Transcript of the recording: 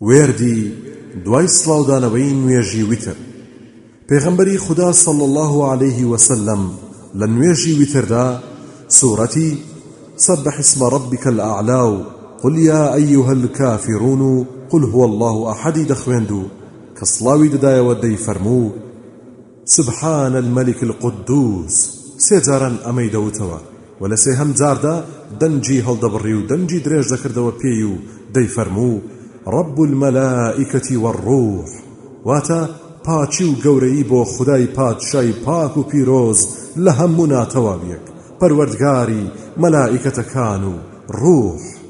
وێردی دوای سڵاودانەوەی نوێژی وتر پێغەمبەری خدا صلى الله عليه وسلم لە نوێژی وتردا سورەتی سبح اسم ربك الأعلى قل يا أيها الكافرون قل هو الله أحد دخويندو كصلاوي ددايا ودي فرمو سبحان الملك القدوس سيجارا أمي دوتوا ولا سيهم زاردا دنجي هەڵدەبڕی و دەنجی درێژ دەکردەوە پێی و دەیفەرموو رب الملائكة والروح. واتا پاچی و گەورەی بۆ خدای پادشای پاک و پیرۆز لە هەموو ناتەواویەک. پەروەردگاری مەلائیکەتەکان و ڕوح